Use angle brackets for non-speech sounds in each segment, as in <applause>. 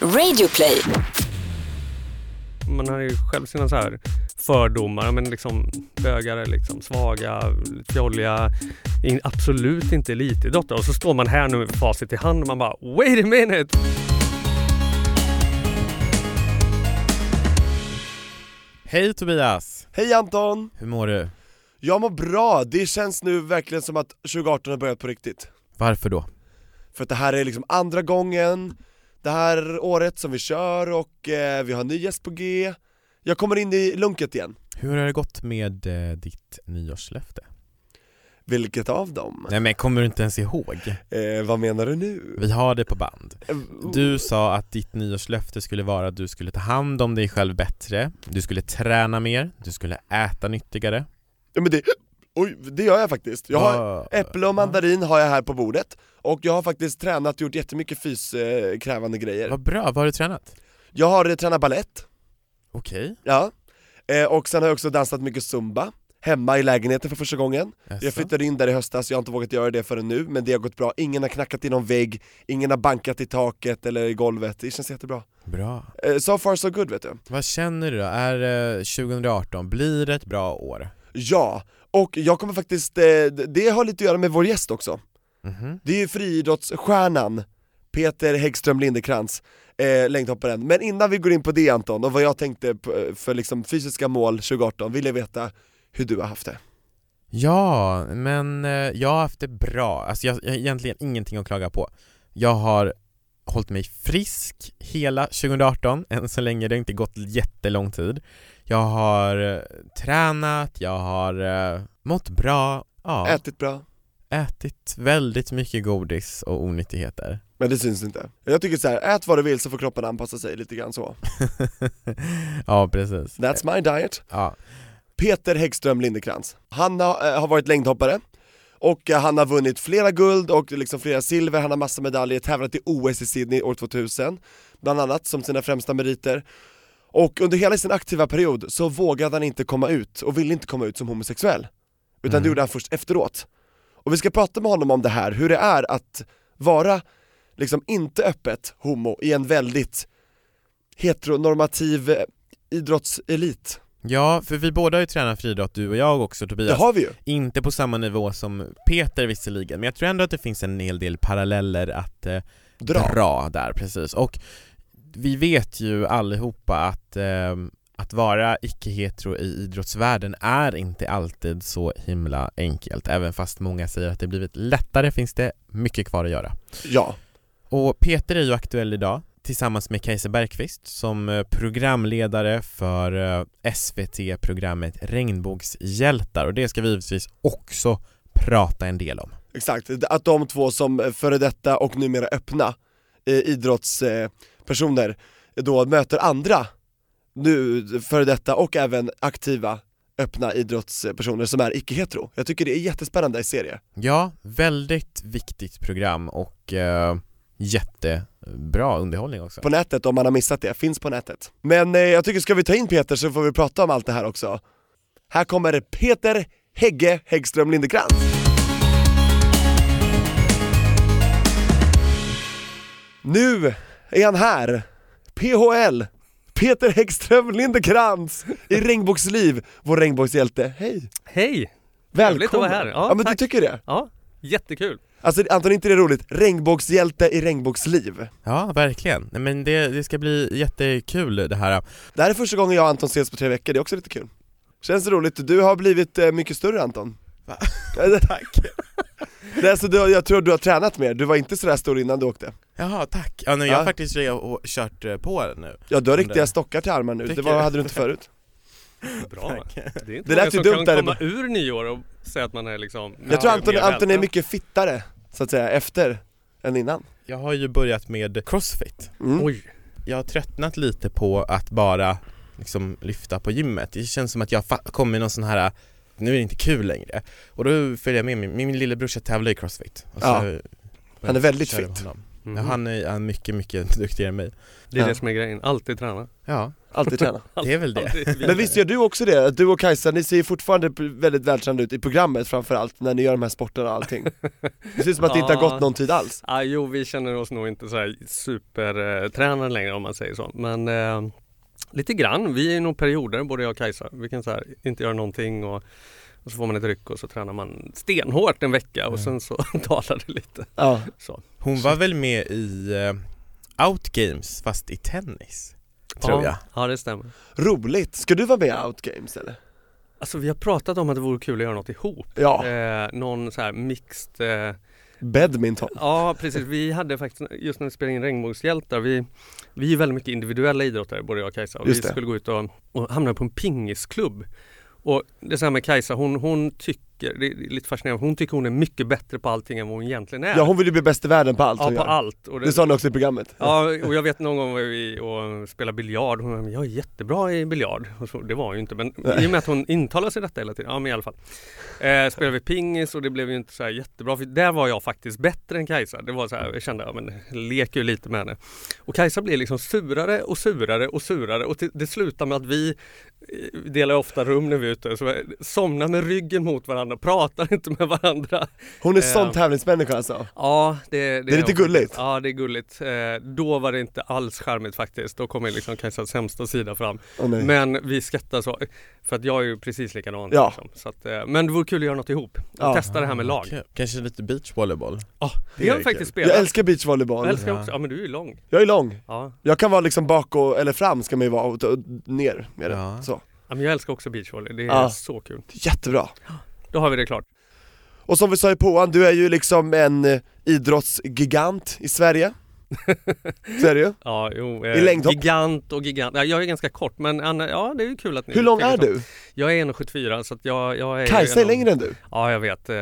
Radioplay. Man har ju själv sina så här fördomar, men liksom bögar är liksom svaga, fjolliga, in, absolut inte elitidrottare. Och så står man här nu med facit i hand och man bara wait a minute! Hej Tobias! Hej Anton! Hur mår du? Jag mår bra, det känns nu verkligen som att 2018 har börjat på riktigt. Varför då? För att det här är liksom andra gången det här året som vi kör och eh, vi har ny gäst på G. Jag kommer in i lunket igen. Hur har det gått med eh, ditt nyårslöfte? Vilket av dem? Nej men kommer du inte ens ihåg? Eh, vad menar du nu? Vi har det på band. Eh, Du sa att ditt nyårslöfte skulle vara att du skulle ta hand om dig själv bättre, du skulle träna mer, du skulle äta nyttigare. Ja men det, oj, det gör jag faktiskt. Jag har Vad- äpple och mandarin har jag här på bordet och jag har faktiskt tränat, gjort jättemycket fyskrävande grejer. Vad bra, vad har du tränat? Jag har eh, tränat ballett, Okej. ja, eh, och sen har jag också dansat mycket zumba Hemma i lägenheten för första gången. Jaså? Jag flyttade in där i höstas, jag har inte vågat göra det förrän nu, men det har gått bra. Ingen har knackat i någon vägg, ingen har bankat i taket eller i golvet, det känns jättebra. Bra. Eh, So far so good vet du. Vad känner du då? Är eh, 2018, blir det ett bra år? Ja, och jag kommer faktiskt, eh, det har lite att göra med vår gäst också. Mhm. Det är ju friidrottsstjärnan Peter Häggström Lindekrantz, eh, längdhopparen. Men innan vi går in på det Anton, och vad jag tänkte på, för liksom fysiska mål 2018, vill jag veta hur du har haft det. Ja, men eh, jag har haft det bra. Alltså jag, jag har egentligen ingenting att klaga på. Jag har hållit mig frisk hela 2018, än så länge, det har inte gått jättelång tid. Jag har eh, tränat, jag har eh, mått bra, ja, Ätit bra, ätit väldigt mycket godis och onyttigheter. men det syns inte. Jag tycker så här, ät vad du vill så får kroppen anpassa sig lite grann så. <laughs> ja, precis. That's my diet. Ja, Peter Häggström Lindekrantz. Han har, eh, har varit längdhoppare, och han har vunnit flera guld och liksom flera silver, han har massa medaljer, tävlat i OS i Sydney år 2000, bland annat som sina främsta meriter. Och under hela sin aktiva period så vågade han inte komma ut, och ville inte komma ut som homosexuell. Utan det Mm. gjorde han först efteråt. Och vi ska prata med honom om det här, hur det är att vara liksom inte öppet homo i en väldigt heteronormativ eh, idrottselit. ja, för vi båda har ju tränat friidrott, du och jag också Det Tobias. har vi ju! Inte på samma nivå som Peter visserligen, men jag tror ändå att det finns en hel del paralleller att eh, Dra. dra där, precis. Och vi vet ju allihopa att, eh, att vara icke-hetero i idrottsvärlden är inte alltid så himla enkelt. Även fast många säger att det blivit lättare finns det mycket kvar att göra. Ja, Och Peter är ju aktuell idag tillsammans med Kajsa Bergqvist som eh, programledare för eh, SVT-programmet Regnbågshjältar och det ska vi givetvis också prata en del om. exakt. Att de två som före detta och numera öppna eh, idrottspersoner då möter andra nu före detta och även aktiva öppna idrottspersoner som är icke-hetero. Jag tycker det är jättespännande i serie. Ja, väldigt viktigt program och eh, jättebra underhållning också. På nätet om man har missat det, finns på nätet. Men eh, jag tycker ska vi ta in Peter så får vi prata om allt det här också. Här kommer Peter Hägge Häggström Lindekrantz. Nu är han här, PHL, Peter Häggström Lindekrantz i Regnbågsliv, vår regnbågshjälte. Hej! Hej! Välkommen! Trevligt att vara här. Ja, Ja, men tack. du tycker det? Ja, jättekul. Alltså Anton, inte det roligt? Regnbågshjälte i regnbågsliv. Ja, verkligen. Nej, men det, det ska bli jättekul det här. Det här är första gången jag och Anton ses på tre veckor, det är också lite kul. Känns det roligt? Du har blivit eh, mycket större Anton. Va? <laughs> Tack! <laughs> Är så du, jag tror du har tränat mer, du var inte sådär stor innan du åkte. Jaha, tack. Ja, nu, jag har Ja. faktiskt re- och kört eh, på nu. Ja du har riktiga det- stockar till armar nu, det Tycker var, du? hade du inte förut. <laughs> Bra. Tack. Det är inte Det många ju som dumt kan där i komma ur nyår och säga att man är liksom Jag tror Anton, mer Anton är vältränad. mycket fittare, så att säga, efter än innan. Jag har ju börjat med crossfit. Mm. Oj, Jag har tröttnat lite på att bara liksom lyfta på gymmet. Det känns som att jag fa- kommer i någon sån här nu är det inte kul längre. Och då följer jag med min, min lillebrorsa tävlar i crossfit. Och så Ja. Han är väldigt fit. Mhm. Han är, han är mycket, mycket <laughs> duktigare än mig Det är Ja. det som är grejen, alltid träna. Ja, Alltid träna. <laughs> det är väl det. <laughs> Men visst gör du också det? Du och Kajsa, ni ser ju fortfarande väldigt vältränade ut i programmet framförallt när ni gör de här sporterna och allting Det ser ut som att det inte har gått någon tid alls Ah, jo, vi känner oss nog inte så här supertränade längre om man säger så. Men eh, lite grann. Vi är nog perioder, både jag och Kajsa. Vi kan så här, inte göra någonting och, och så får man ett ryck och så tränar man stenhårt en vecka och sen så <laughs> dalar det lite. Ja, Så. Hon var väl med i uh, Outgames fast i tennis? Tror ja, jag Ja, det stämmer. roligt! Ska du vara med i Outgames eller? Alltså vi har pratat om att det vore kul att göra något ihop. Ja, Eh, någon så här mixed eh, badminton. Ja precis, vi hade faktiskt just när vi spelade in Regnbågshjältar, vi, vi är väldigt mycket individuella idrottare både jag och Kajsa. Och vi skulle gå ut och, och hamna på en pingisklubb. Och det är så här med Kajsa, hon, hon tycker, det är lite fascinerande, hon tycker hon är mycket bättre på allting än vad hon egentligen är. Ja hon vill ju bli bäst i världen på allt ja hon på gör allt. Och Det sa ni också i programmet Ja, och jag vet någon gång var vi och spelade biljard. Hon sa, jag är jättebra i biljard. Så, det var hon ju inte, men Nej. i och med att hon intalar sig detta hela tiden. Ja, men i alla fall. Eh, spelade vi pingis och det blev ju inte så här jättebra. För där var jag faktiskt bättre än Kajsa. Det var så här, jag kände, ja men leker ju lite med henne. Och Kajsa blir liksom surare och surare och surare och det slutar med att vi eh, delar ofta rum när vi är ute. Så somnar med ryggen mot varandra, pratar <laughs> inte med varandra. Hon är sån Eh. tävlingsmänniska alltså Ja, det, det, Det är lite gulligt. Ja, det är gulligt. Eh, då var det inte alls charmigt faktiskt. Då kommer liksom Kajsas sämsta sida fram. Nej. Men vi skrattar så. För att jag är ju precis likadan. Ja. Liksom. Så att, eh, men det vore kul att göra något ihop. Ja. Testa det här med lag. Kul. Kanske lite beachvolleyboll? Ja, Det det har är vi faktiskt spelat. Jag älskar beachvolleyboll Jag älskar också. Ja men du är ju lång. Jag är lång, Ja. jag kan vara liksom bak och, eller fram ska man ju vara och, och ner med det, Ja. så ja men jag älskar också beachvolley. Det är Ja. så kul. Jättebra! Då har vi det klart. Och som vi sa i påan, du är ju liksom en eh, idrottsgigant i Sverige <laughs> Ju. Ja, jo. I längdhopp? Gigant och gigant. Ja, jag är ganska kort men Anna, ja det är ju kul att ni Hur lång är du? Jag är 1,74 så att jag, jag är Kajsa är en av- längre än du Ja jag vet, eh,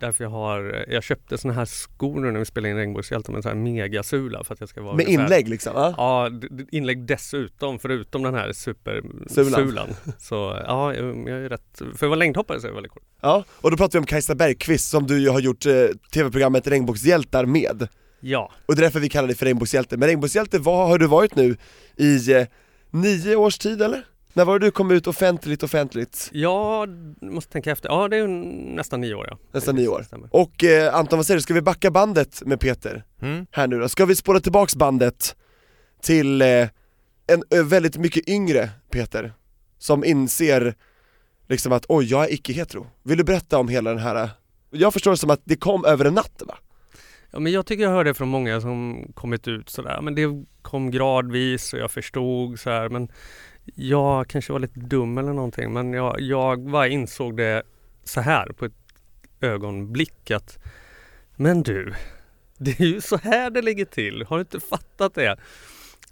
därför jag har, jag köpte såna här skor nu när vi spelade in Regnbågshjältar med sån här megasula för att jag ska vara med ungefär- inlägg liksom, ja. Ja, inlägg dessutom, förutom den här Sulan. supersulan. Så ja, jag jag är rätt, för att vara längdhoppare så är jag väldigt kort. ja. Och då pratar vi om Kajsa Bergqvist som du ju har gjort eh, tv-programmet Regnbågshjältar med Ja, Och det är därför vi kallar dig för Regnbågshjälte. Men Regnbågshjälte, vad har du varit nu i eh, nio års tid eller? När var det du kom ut offentligt, offentligt? jag måste tänka efter. Ja, det är nästan nio år ja. Nästan nio år. Och eh, Anton, vad säger du? Ska vi backa bandet med Peter Mm? här nu då? Ska vi spåra tillbaks bandet till eh, en eh, väldigt mycket yngre Peter? Som inser liksom att oj, jag är icke-hetero. Vill du berätta om hela den här, eh, jag förstår det som att det kom över en natt va? Ja, men jag tycker jag hörde från många som kommit ut sådär, men det kom gradvis och jag förstod så här, men jag kanske var lite dum eller någonting, men jag, jag bara insåg det så här på ett ögonblick att men du, det är ju så här det ligger till, har du inte fattat det?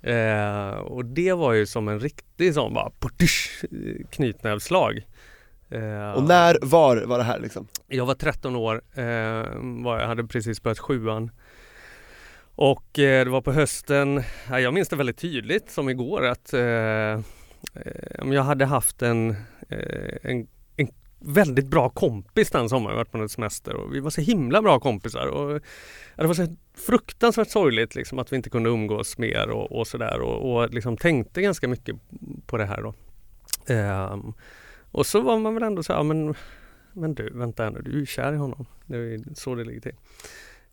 Eh, och det var ju som en riktig sån bara eh, knytnävsslag. Eh, Och när, var var det här liksom? jag var 13 år, eh, var, jag hade precis börjat sjuan. Och eh, det var på hösten, ja, jag minns det väldigt tydligt som igår att eh, eh, jag hade haft en, eh, en, en väldigt bra kompis den sommaren, vi varit på en semester och vi var så himla bra kompisar. Och, det var så fruktansvärt sorgligt liksom, att vi inte kunde umgås mer och, och sådär och, och liksom tänkte ganska mycket på det här då. Och så var man väl ändå så här, ja, men men du, vänta här nu, du är ju kär i honom. Det är så det ligger till.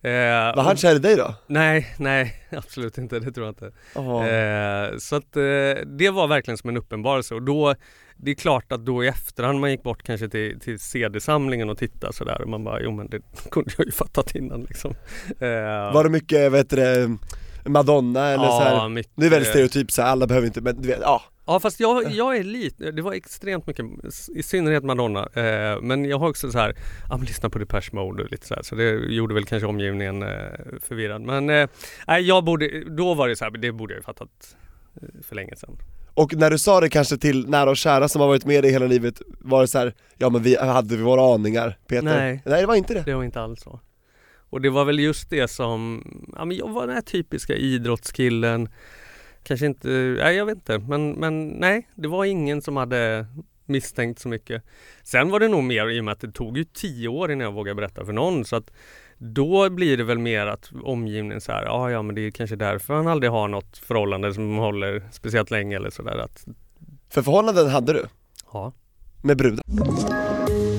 Eh, Var han kär i dig då? Nej, nej, <laughs> absolut inte. Det tror jag inte. Ja. Eh, så att eh, det var verkligen som en uppenbarelse och då det är klart att då i efterhand man gick bort kanske till, till CD-samlingen och tittade sådär och man bara, jo men det <laughs> kunde jag ju fattat innan liksom. Eh, Var det mycket, vet du det, Madonna eller så här? mycket, Det är väldigt stereotyp så här, alla behöver inte, men du vet, ja Ja fast jag, jag är lite, det var extremt mycket, i synnerhet Madonna, eh, men jag har också så här, ja men lyssna på Depeche Mode och lite så här, så det gjorde väl kanske omgivningen eh, förvirrad. Men eh, jag borde, då var det så här, det borde jag ju fattat eh, för länge sedan. Och när du sa det kanske till nära och kära som har varit med dig hela livet, var det så här, ja men vi hade vi våra aningar Peter? Nej. Nej det var inte det. Det var inte alls så. Och det var väl just det som, ja men jag var den här typiska idrottskillen, kanske inte, nej jag vet inte, men, men nej, det var ingen som hade misstänkt så mycket. Sen var det nog mer i och med att det tog ju tio år innan jag vågade berätta för någon så att då blir det väl mer att omgivningen så här, ah, ja men det är kanske därför han aldrig har något förhållande som håller speciellt länge eller sådär att, För förhållanden hade du, ja. med brudar.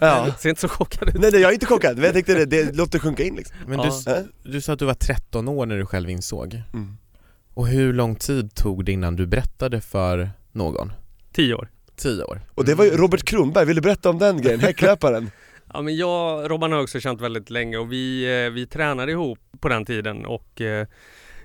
Ja. <laughs> Ser inte så chockad ut. Nej, nej jag är inte chockad, men jag tänkte det, det låter sjunka in liksom. Men Ja. du, du sa att du var 13 år när du själv insåg. Mm. Och hur lång tid tog det innan du berättade för någon? Tio år. 10 år? Och det var ju Robert Kronberg, vill du berätta om den grejen? Häcklöparen? <laughs> Ja men jag, Robban har också känt väldigt länge och vi, eh, vi tränade ihop på den tiden och eh,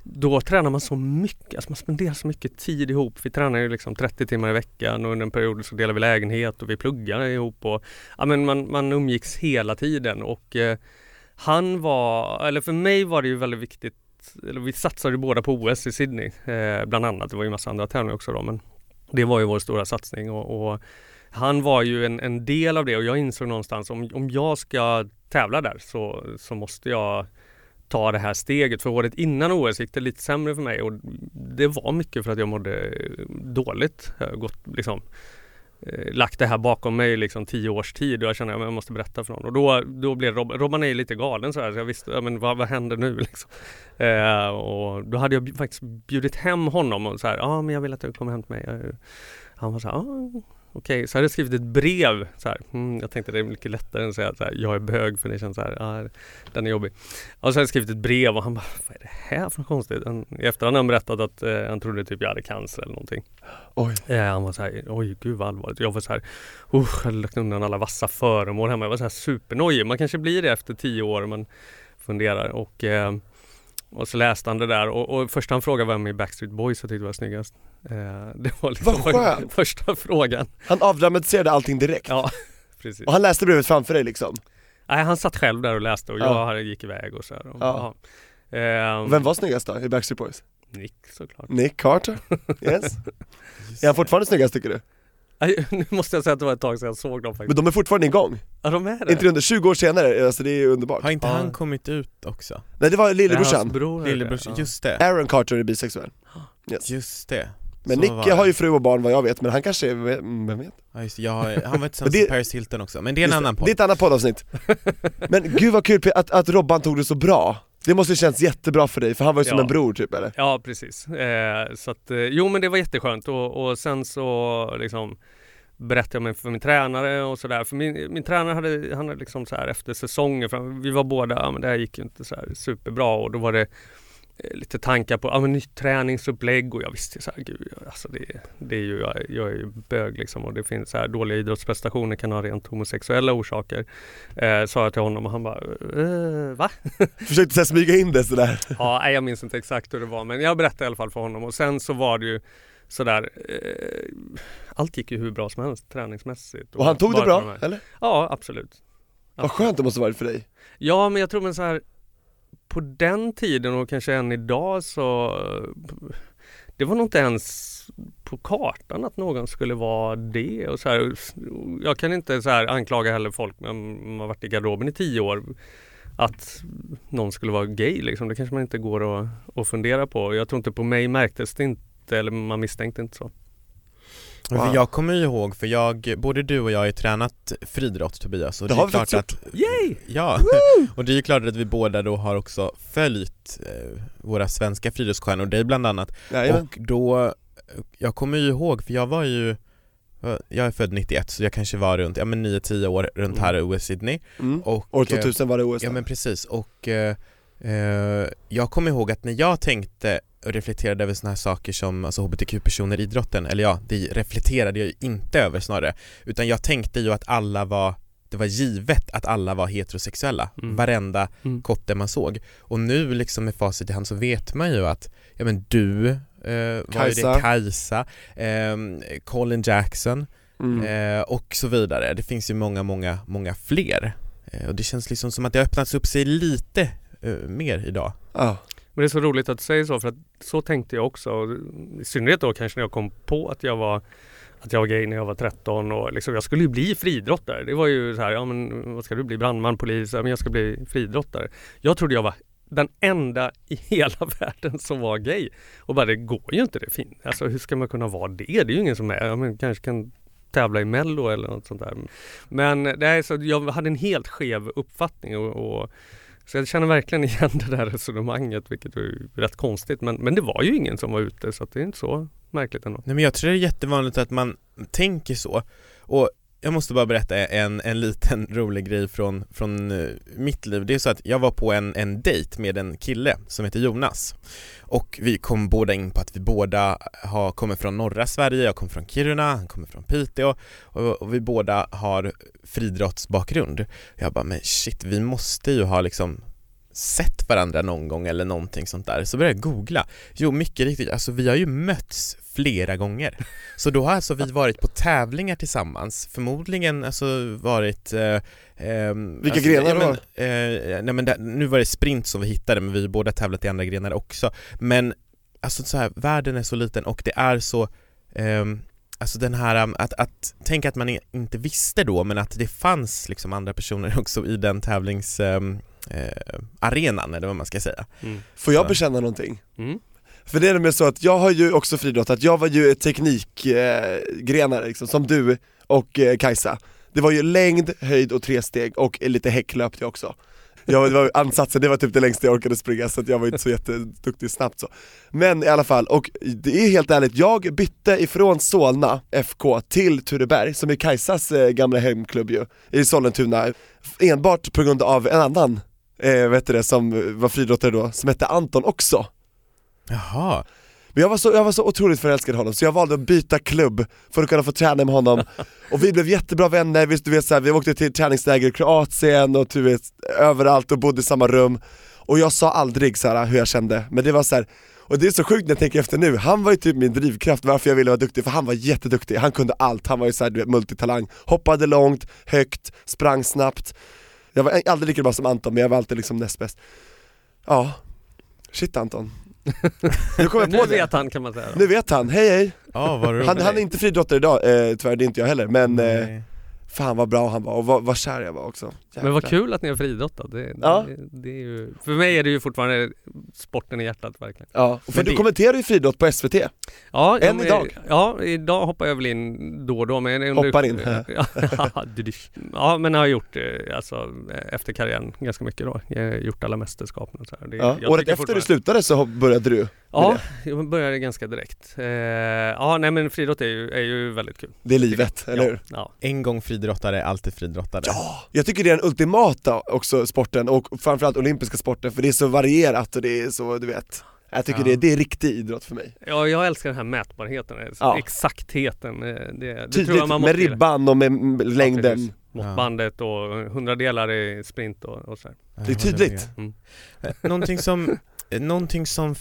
då tränar man så mycket, alltså man spenderar så mycket tid ihop. Vi tränar ju liksom 30 timmar i veckan och under en period så delar vi lägenhet och vi pluggar ihop och ja men man, man umgicks hela tiden och eh, han var, eller för mig var det ju väldigt viktigt, eller vi satsade ju båda på OS i Sydney eh, bland annat. Det var ju massa andra tävlingar också då men det var ju vår stora satsning och, och han var ju en, en del av det och jag insåg någonstans om, om jag ska tävla där så, så måste jag ta det här steget. För året innan OS gick det lite sämre för mig och det var mycket för att jag mådde dåligt. Jag har gått, liksom, eh, lagt det här bakom mig liksom tio års tid och jag kände att jag måste berätta för någon. Och då, då blev Rob, Robban är lite galen så här så jag visste, ja, men vad, vad händer nu <laughs> liksom? Eh, och då hade jag faktiskt bjudit hem honom och så här, ja ah, men jag vill att du kommer hem till mig. Han var så här, ah, Okej, så hade jag skrivit ett brev. Så här. Mm, jag tänkte det är mycket lättare än att säga att jag är bög för det känns så här, ah, den är jobbig. Och så hade jag skrivit ett brev och han bara, vad är det här för något konstigt? Han, I efterhand har han berättat att eh, han trodde typ jag hade cancer eller någonting. Oj. Eh, han var så här, oj gud vad allvarligt. Jag var så här, usch, jag hade lagt undan alla vassa föremål hemma. Jag var så här supernojig. Man kanske blir det efter tio år. Man funderar och eh, och så läste han det där och, och först han frågade vem i Backstreet Boys jag tyckte var snyggast. Eh, det var liksom Vad <laughs> första frågan. Han avdramatiserade allting direkt. Ja, <laughs> precis. Och han läste brevet framför dig liksom. Nej, han satt själv där och läste och Ja. jag gick iväg och så här. Och, Ja. ja. Eh, Och vem var snyggast då i Backstreet Boys? Nick såklart. Nick Carter? <laughs> Yes. Är han fortfarande snyggast tycker du? <laughs> Nu måste jag säga att det var ett tag sedan jag såg dem faktiskt. Men de är fortfarande igång. Ja, de är det. Inte under 20 år senare, alltså det är underbart. Har inte Ja. han kommit ut också? Nej det var lillebrorsan. bror. Lillebrorsan, Ja. just det, Aaron Carter är bisexuell. <gasps> Yes. just det Men Så Nick var det. har ju fru och barn vad jag vet, men han kanske är, vem vet? Ja just jag, har- han var <laughs> Men tillsammans det- med Paris Hilton också, men det är en Just annan podd det är ett annat poddavsnitt. <laughs> Men gud vad kul att, att Robban tog det så bra. Det måste ju känts jättebra för dig, för han var ju som Ja. en bror typ eller? Ja precis. Eh, så att, eh, jo men det var jätteskönt och, och sen så liksom berättade jag för min tränare och sådär. För min, min tränare hade, han hade liksom så här efter säsonger, för vi var båda, ja men det här gick ju inte så superbra och då var det lite tankar på ja, men nytt träningsupplägg och jag visste så här, gud, alltså det, det är ju, jag, jag är ju bög liksom och det finns så här dåliga idrottsprestationer kan ha rent homosexuella orsaker. Eh, sa jag till honom och han bara, eh, va? <laughs> Försökte så här smyga in det sådär. Ja, nej, jag minns inte exakt hur det var men jag berättade i alla fall för honom och sen så var det ju sådär eh, Allt gick ju hur bra som helst träningsmässigt. Och han tog det bra, eller? Ja, absolut. Vad skönt det måste varit för dig. Ja, men jag tror men så här på den tiden och kanske än idag så det var nog inte ens på kartan att någon skulle vara det och så här, Jag kan inte så här anklaga heller folk som har varit i garderoben i tio år att någon skulle vara gay liksom. Det kanske man inte går och att fundera på. Jag tror inte på mig märktes det inte eller man misstänkte inte så. Wow. För jag kommer ju ihåg, för jag, både du och jag har ju tränat friidrott Tobias och Det det, har är vi klart att Yay! Ja, <laughs> och det är ju klart att vi båda då har också följt eh, våra svenska friidrottsstjärnor, dig bland annat Jajamän. Och då, jag kommer ju ihåg, för jag var ju jag är född 91 så jag kanske var runt, ja men 9-10 år runt här i OS Sydney Mm. och, År eh, 2000 var det OS Ja men precis och eh, eh, jag kommer ihåg att när jag tänkte och reflekterade över såna här saker som alltså hbtq-personer i idrotten, eller ja, det reflekterade jag ju inte över snarare, utan jag tänkte ju att alla var det var givet att alla var heterosexuella, Mm. varenda Mm. kotte man såg. Och nu liksom med facit i hand så vet man ju att, ja men du eh, Kajsa. det, Kajsa, ehm, Colin Jackson Mm. eh, och så vidare. Det finns ju många, många, många fler Eh, och det känns liksom som att det har öppnats upp sig lite eh, mer idag. Ja. Men det är så roligt att du säger så för att så tänkte jag också. Och I synnerhet då kanske när jag kom på att jag var att jag var gay när jag var 13 och liksom, jag skulle ju bli friidrottare. Det var ju så här, ja men vad ska du bli? Brandman, polis? Ja, men jag ska bli friidrottare. Jag trodde jag var den enda i hela <laughs> världen som var gay. Och bara det går ju inte det fin. Alltså hur ska man kunna vara det? Det är ju ingen som är, ja, men kanske kan tävla i mello eller något sånt där. Men det är så, jag hade en helt skev uppfattning och, och så jag känner verkligen igen det där resonemanget vilket är rätt konstigt men, men det var ju ingen som var ute så att det är inte så märkligt ändå. Nej men jag tror det är jättevanligt att man tänker så och jag måste bara berätta en, en liten <laughs> rolig grej från, från eh, mitt liv. Det är så att jag var på en, en dejt med en kille som heter Jonas och vi kom båda in på att vi båda har, kommer från norra Sverige, jag kommer från Kiruna, han kommer från Piteå och, och vi båda har friidrottsbakgrund. Jag bara, men shit, vi måste ju ha liksom sett varandra någon gång eller någonting sånt där. Så började jag googla. Jo, mycket riktigt, alltså vi har ju mötts flera gånger. Så då har alltså vi varit på tävlingar tillsammans, förmodligen alltså varit eh, eh, Vilka alltså, grenar då? eh, nej men där, nu var det sprint som vi hittade men vi har båda tävlat i andra grenar också. Men alltså så här, världen är så liten och det är så ehm, Alltså den här, um, att, att tänka att man inte visste då men att det fanns liksom andra personer <laughs> också i den tävlings um, eh, arenan eller vad man ska säga. Mm. Får jag bekänna någonting? Mm. För det är nämligen så att jag har ju också friidrottat, jag var ju teknikgrenare eh, liksom, som du och eh, Kajsa. Det var ju längd, höjd och tresteg och lite häck löpte jag också. Jag, det var ansatsen, det var typ det längsta jag orkade springa så att jag var inte så jätteduktig snabbt så. Men i alla fall, och det är helt ärligt, jag bytte ifrån Solna FK till Tureberg, som är Kajsas eh, gamla hemklubb ju, i Sollentuna. Enbart på grund av en annan, eh, vet du det, som var friidrottare då, som hette Anton också. Jaha, men jag var, så, jag var så otroligt förälskad i honom, så jag valde att byta klubb för att kunna få träna med honom. <laughs> Och vi blev jättebra vänner, vi, du vet, så här, vi åkte till träningsläger i Kroatien och du vet, överallt och bodde i samma rum. Och jag sa aldrig så här, hur jag kände, men det var så här, och det är så sjukt när jag tänker efter nu, han var ju typ min drivkraft varför jag ville vara duktig, för han var jätteduktig, han kunde allt, han var ju såhär du vet, multitalang, hoppade långt, högt, sprang snabbt. Jag var aldrig lika bra som Anton, men jag var alltid liksom näst bäst. Ja, shit Anton <laughs> Nu kom jag Nu på det, vet han kan man säga. Då. nu vet han, hej hej! ja vad roligt. Han, han är inte friidrottare idag, eh, tyvärr det är inte jag heller, men eh, Nej. Fan vad bra han var och vad, vad kär jag var också Men vad kul att ni har friidrottat. Det, Ja. det, det är ju, för mig är det ju fortfarande sporten i hjärtat verkligen. Ja, för Men du det- kommenterar ju friidrott på SVT, Ja, Än men- idag? Ja, idag hoppar jag väl in då och då. Men Hoppar in. <laughs> <laughs> ja, men jag har gjort eh, alltså, efter karriären ganska mycket då. Jag har gjort alla mästerskapen och så här. Det, ja. året efter du slutade så började du Ja, jag började ganska direkt. Eh, ja, nej men friidrott är ju, är ju väldigt kul. Det är livet, eller ja, hur? Ja. En gång friidrottare, alltid friidrottare. Ja, jag tycker det är den ultimata också sporten och framförallt olympiska sporten för det är så varierat och det är så, du vet Jag tycker Ja. det, det är riktig idrott för mig Ja, jag älskar den här mätbarheten, eh, Ja. exaktheten. eh, Det, det tror Tydligt jag man med ribban och med m- Ja, längden. Måttbandet och hundradelar i sprint och, och så här. Det är tydligt. Mm. Någonting som, någonting som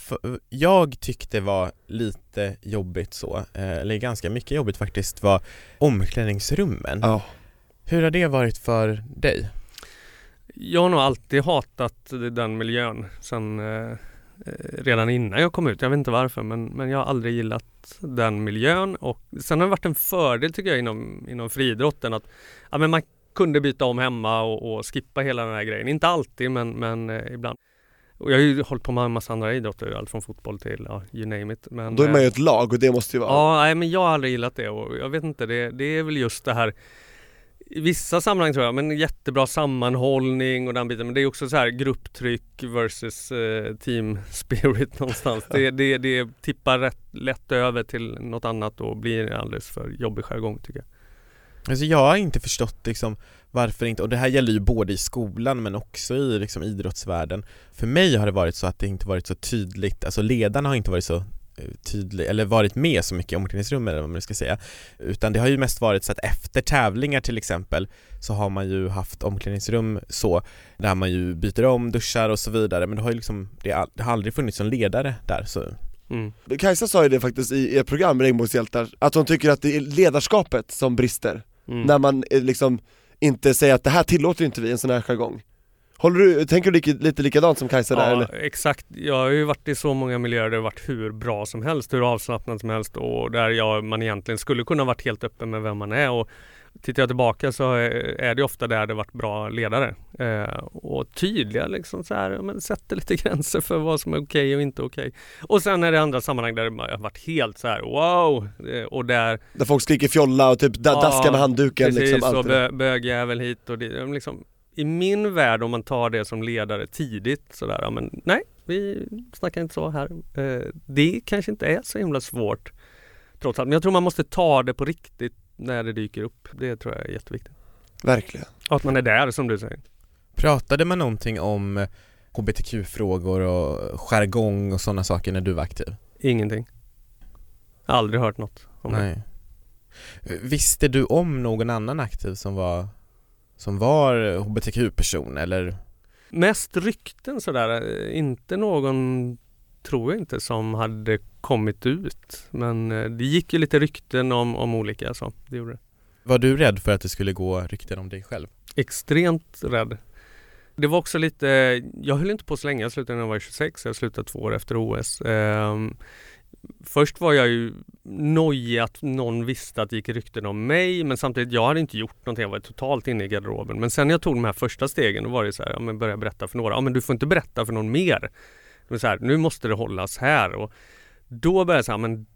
jag tyckte var lite jobbigt så, eh, eller ganska mycket jobbigt faktiskt, var omklädningsrummen. Ja, Hur har det varit för dig? Jag har nog alltid hatat den miljön sen eh, eh, redan innan jag kom ut. Jag vet inte varför men, men jag har aldrig gillat den miljön och sen har det varit en fördel tycker jag inom, inom friidrotten att ja, men man kunde byta om hemma och, och skippa hela den här grejen. Inte alltid men, men eh, ibland. Och jag har ju hållit på med en massa andra idrotter, allt från fotboll till ja, you name it. Men, då är man ju eh, ett lag och det måste ju vara Ja, nej, men jag har aldrig gillat det och jag vet inte, det, det är väl just det här i vissa sammanhang tror jag, men jättebra sammanhållning och den biten. Men det är också så här grupptryck versus eh, team <laughs> spirit någonstans. Det, det, det tippar rätt lätt över till något annat och blir alldeles för jobbig jargong tycker jag. Alltså jag har inte förstått liksom varför inte, och det här gäller ju både i skolan men också i liksom idrottsvärlden. För mig har det varit så att det inte varit så tydligt, alltså ledarna har inte varit så eh, tydlig, eller varit med så mycket i omklädningsrummet eller vad man ska säga. Utan det har ju mest varit så att efter tävlingar till exempel så har man ju haft omklädningsrum så Där man ju byter om, duschar och så vidare. Men det har ju liksom, det har, det har aldrig funnits någon ledare där så. Mm. Kajsa sa ju det faktiskt i ett program, Regnbågshjältar, att hon tycker att det är ledarskapet som brister Mm. När man eh, liksom inte säga att det här tillåter inte vi, en sån här jargong? Håller du, tänker du lika, lite likadant som Kajsa där Ja, eller? exakt. Jag har ju varit i så många miljöer där det har varit hur bra som helst, hur avslappnat som helst och där jag, man egentligen skulle kunna varit helt öppen med vem man är. Och tittar jag tillbaka så är det ofta där det varit bra ledare. Eh, och tydliga liksom så här, men sätter lite <laughs> gränser för vad som är okej och inte okej. Och sen är det andra sammanhang där det har varit helt så här wow! Eh, och där Där folk skriker fjolla och typ Ja, daskar med handduken Precis, liksom, där. bö, bögjävel hit och dit. Liksom, I min värld om man tar det som ledare tidigt sådär, ja, men nej, vi snackar inte så här. Eh, det kanske inte är så himla svårt trots allt. Men jag tror man måste ta det på riktigt när det dyker upp. Det tror jag är jätteviktigt. Verkligen. Och att man är där som du säger. Pratade man någonting om hbtq-frågor och jargong och sådana saker när du var aktiv? Ingenting. Aldrig hört något om det. Nej. Visste du om någon annan aktiv som var, som var hbtq-person eller? Mest rykten sådär. eh, Inte någon, tror jag inte, som hade kommit ut. Men eh, det gick ju lite rykten om, om olika så. Det gjorde det. Var du rädd för att det skulle gå rykten om dig själv? extremt rädd. Det var också lite, jag höll inte på så länge, jag slutade när jag var 26, jag slutade två år efter OS. Ehm, först var jag ju nojig att någon visste att det gick rykten om mig men samtidigt, jag hade inte gjort någonting, jag var totalt inne i garderoben. Men sen när jag tog de här första stegen, då var det så här, ja men börja berätta för några, ja men du får inte berätta för någon mer. Det så här, nu måste det hållas här och då började jag säga, men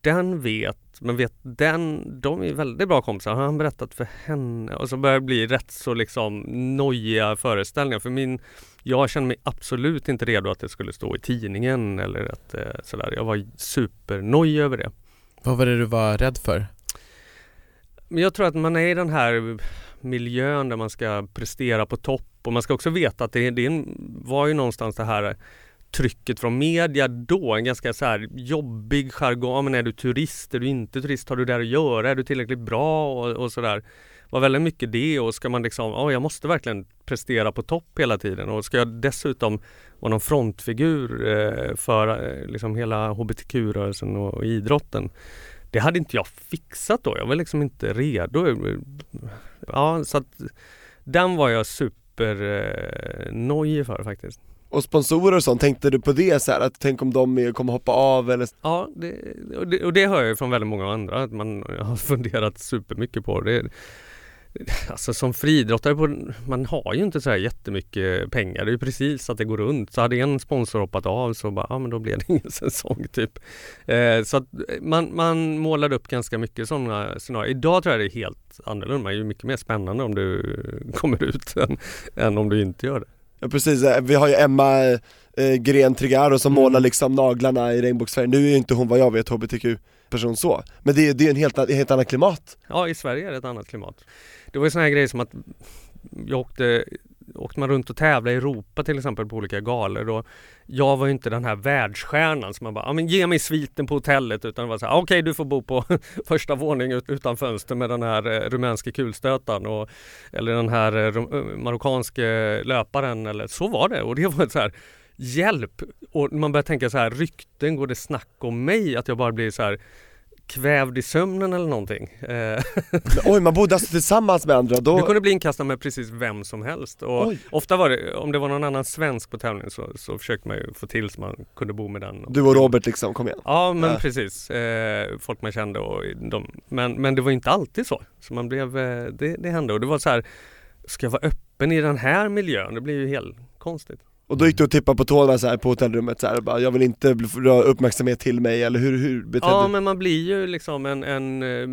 den vet, men vet den, de är väldigt bra kompisar, har han berättat för henne? Och så börjar det bli rätt så liksom nojiga föreställningar. För min, jag kände mig absolut inte redo att det skulle stå i tidningen eller att eh, sådär. Jag var supernojig över det. Vad var det du var rädd för? Men jag tror att man är i den här miljön där man ska prestera på topp och man ska också veta att det, det var ju någonstans det här trycket från media då, en ganska så här jobbig jargong. Men är du turist, är du inte turist, har du där att göra, är du tillräckligt bra och, och sådär. Det var väldigt mycket det och ska man liksom, ja jag måste verkligen prestera på topp hela tiden och ska jag dessutom vara någon frontfigur eh, för eh, liksom hela hbtq-rörelsen och, och idrotten. Det hade inte jag fixat då, jag var liksom inte redo. Ja, så att den var jag supernojig eh, för faktiskt. Och sponsorer och sånt, tänkte du på det så här, att tänk om de kommer hoppa av eller? Ja, det, och, det, och det hör jag ju från väldigt många andra att man har <laughs> funderat supermycket på. Det, alltså som friidrottare, på, man har ju inte så här jättemycket pengar. Det är ju precis att det går runt. Så hade en sponsor hoppat av så bara, ja men då blev det <laughs> ingen säsong typ. Eh, så att eh, man, man målade upp ganska mycket sådana scenarier. Idag tror jag det är helt annorlunda. Det är ju mycket mer spännande om du <laughs> kommer ut än, än om du inte gör det. Ja precis, vi har ju Emma eh, Gren Trigaro som Mm. målar liksom naglarna i regnbågsfärg, nu är ju inte hon vad jag vet hbtq-person så, men det, är- det är en helt, helt annat klimat. Ja, i Sverige är det ett annat klimat. Det var ju såna här grejer som att jag åkte, åkte man runt och tävlade i Europa till exempel på olika galor och Jag var ju inte den här världsstjärnan som man bara, ja men ge mig sviten på hotellet utan det var så här, okej du får bo på <laughs> första våningen utan fönster med den här eh, rumänske kulstötaren och eller den här eh, eh, marockanske löparen eller så var det. Och det var så här hjälp. Och man börjar tänka så här rykten, går det snack om mig? Att jag bara blir så här kvävd i sömnen eller någonting. Eh, Men, oj, man bodde alltså tillsammans med andra, Du då, kunde bli inkastad med precis vem som helst. Och Oj. ofta var det, om det var någon annan svensk på tävlingen så, så försökte man ju få till så man kunde bo med den. du och Robert liksom, kom igen. Ja men Ja. precis. Eh, folk man kände och de, men, men det var inte alltid så. Så man blev, eh, det, det hände och det var så här, ska jag vara öppen i den här miljön? Det blir ju helt konstigt. Och då gick du och tippade på tårna så här på hotellrummet så här, bara, jag vill inte dra uppmärksamhet till mig, eller hur, hur betedde Ja du men man blir ju liksom en, en eh,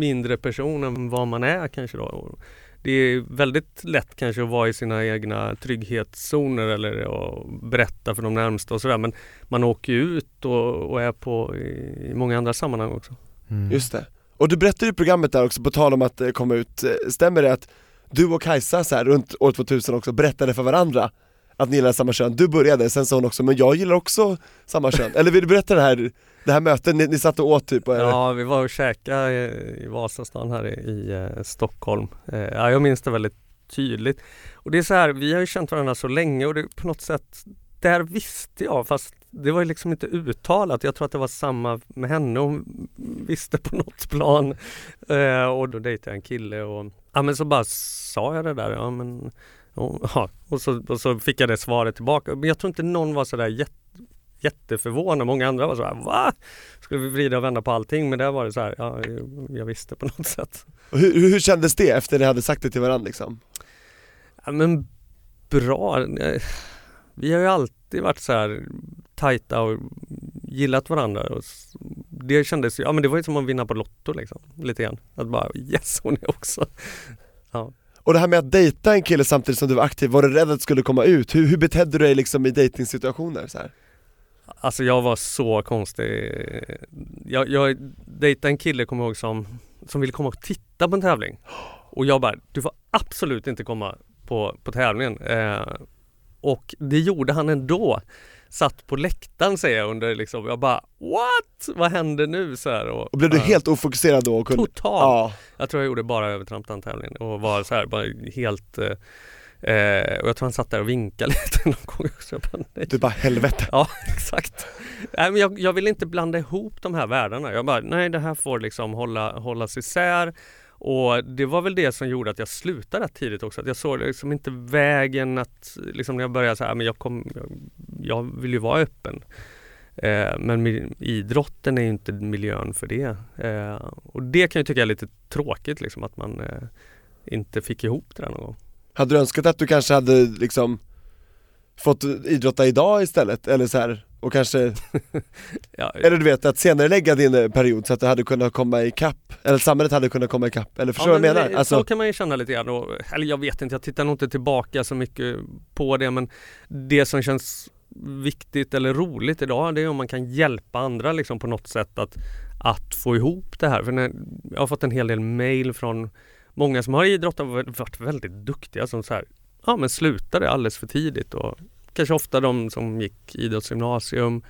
mindre person än vad man är kanske då. Och Det är väldigt lätt kanske att vara i sina egna trygghetszoner eller att berätta för de närmsta och sådär men man åker ju ut och, och är på i, i många andra sammanhang också. Mm. Just det. Och du berättade i programmet där också, på tal om att eh, komma ut, eh, stämmer det att du och Kajsa så här, runt år 2000 också berättade för varandra att ni gillar samma kön? Du började, sen sa hon också, men jag gillar också samma kön. Eller vill du berätta det här, det här mötet, ni, ni satt och åt typ? Och, Ja vi var och käkade i, i Vasastan här i, i eh, Stockholm. Eh, ja, jag minns det väldigt tydligt. Och det är så här, vi har ju känt varandra så länge och det på något sätt där visste jag fast det var ju liksom inte uttalat. Jag tror att det var samma med henne. Hon visste på något plan. Eh, och då dejtade jag en kille och Ja men så bara sa jag det där, ja men <laughs> ja, och, så, och så fick jag det svaret tillbaka. Men jag tror inte någon var sådär jätte, jätteförvånad. Många andra var såhär, va? Skulle vi vrida och vända på allting? Men där var det så här, ja jag visste på något sätt. Och hur, hur kändes det efter ni hade sagt det till varandra liksom? Ja men bra. Vi har ju alltid varit så här tajta och gillat varandra. Och det kändes ja men det var ju som att vinna på Lotto liksom, lite grann. Att bara yes hon är också. Ja. Och det här med att dejta en kille samtidigt som du var aktiv, var du rädd att det skulle komma ut? Hur, hur betedde du dig liksom i dejtingsituationer så här? Alltså jag var så konstig. Jag, jag dejtade en kille, kommer jag ihåg, som, som ville komma och titta på en tävling. Och jag bara, du får absolut inte komma på, på tävlingen. Eh, och det gjorde han ändå. Satt på läktaren säger jag under liksom, jag bara What? Vad händer nu? Så här, och, Och blev du ja. helt ofokuserad då? Kunde... Totalt! Ja. Jag tror jag gjorde bara övertramp den tävlingen och var så här bara helt eh, eh, och jag tror han satt där och vinkade <laughs> lite någon gång också. Jag bara, nej. Du bara helvete. Ja, <laughs> exakt. Nej, men jag, jag vill inte blanda ihop de här världarna. Jag bara, nej det här får liksom hålla, hållas isär. Och det var väl det som gjorde att jag slutade rätt tidigt också. Att jag såg liksom inte vägen att, liksom när jag började så här, men jag, kom, jag, jag vill ju vara öppen. Eh, men idrotten är ju inte miljön för det. Eh, och det kan jag tycka är lite tråkigt liksom att man eh, inte fick ihop det där någon gång. Hade du önskat att du kanske hade liksom fått idrotta idag istället? Eller så här, och kanske, <laughs> Ja, eller du vet att senare lägga din eh, period så att du hade kunnat komma ikapp, eller samhället hade kunnat komma ikapp, eller förstår du Ja, vad jag men menar? Alltså, Så kan man ju känna lite grann. Och, eller jag vet inte, jag tittar nog inte tillbaka så mycket på det men det som känns viktigt eller roligt idag det är om man kan hjälpa andra liksom på något sätt att, att få ihop det här. För när, jag har fått en hel del mail från många som har idrottat och varit väldigt duktiga som så här, ja men slutade alldeles för tidigt och kanske ofta de som gick idrottsgymnasium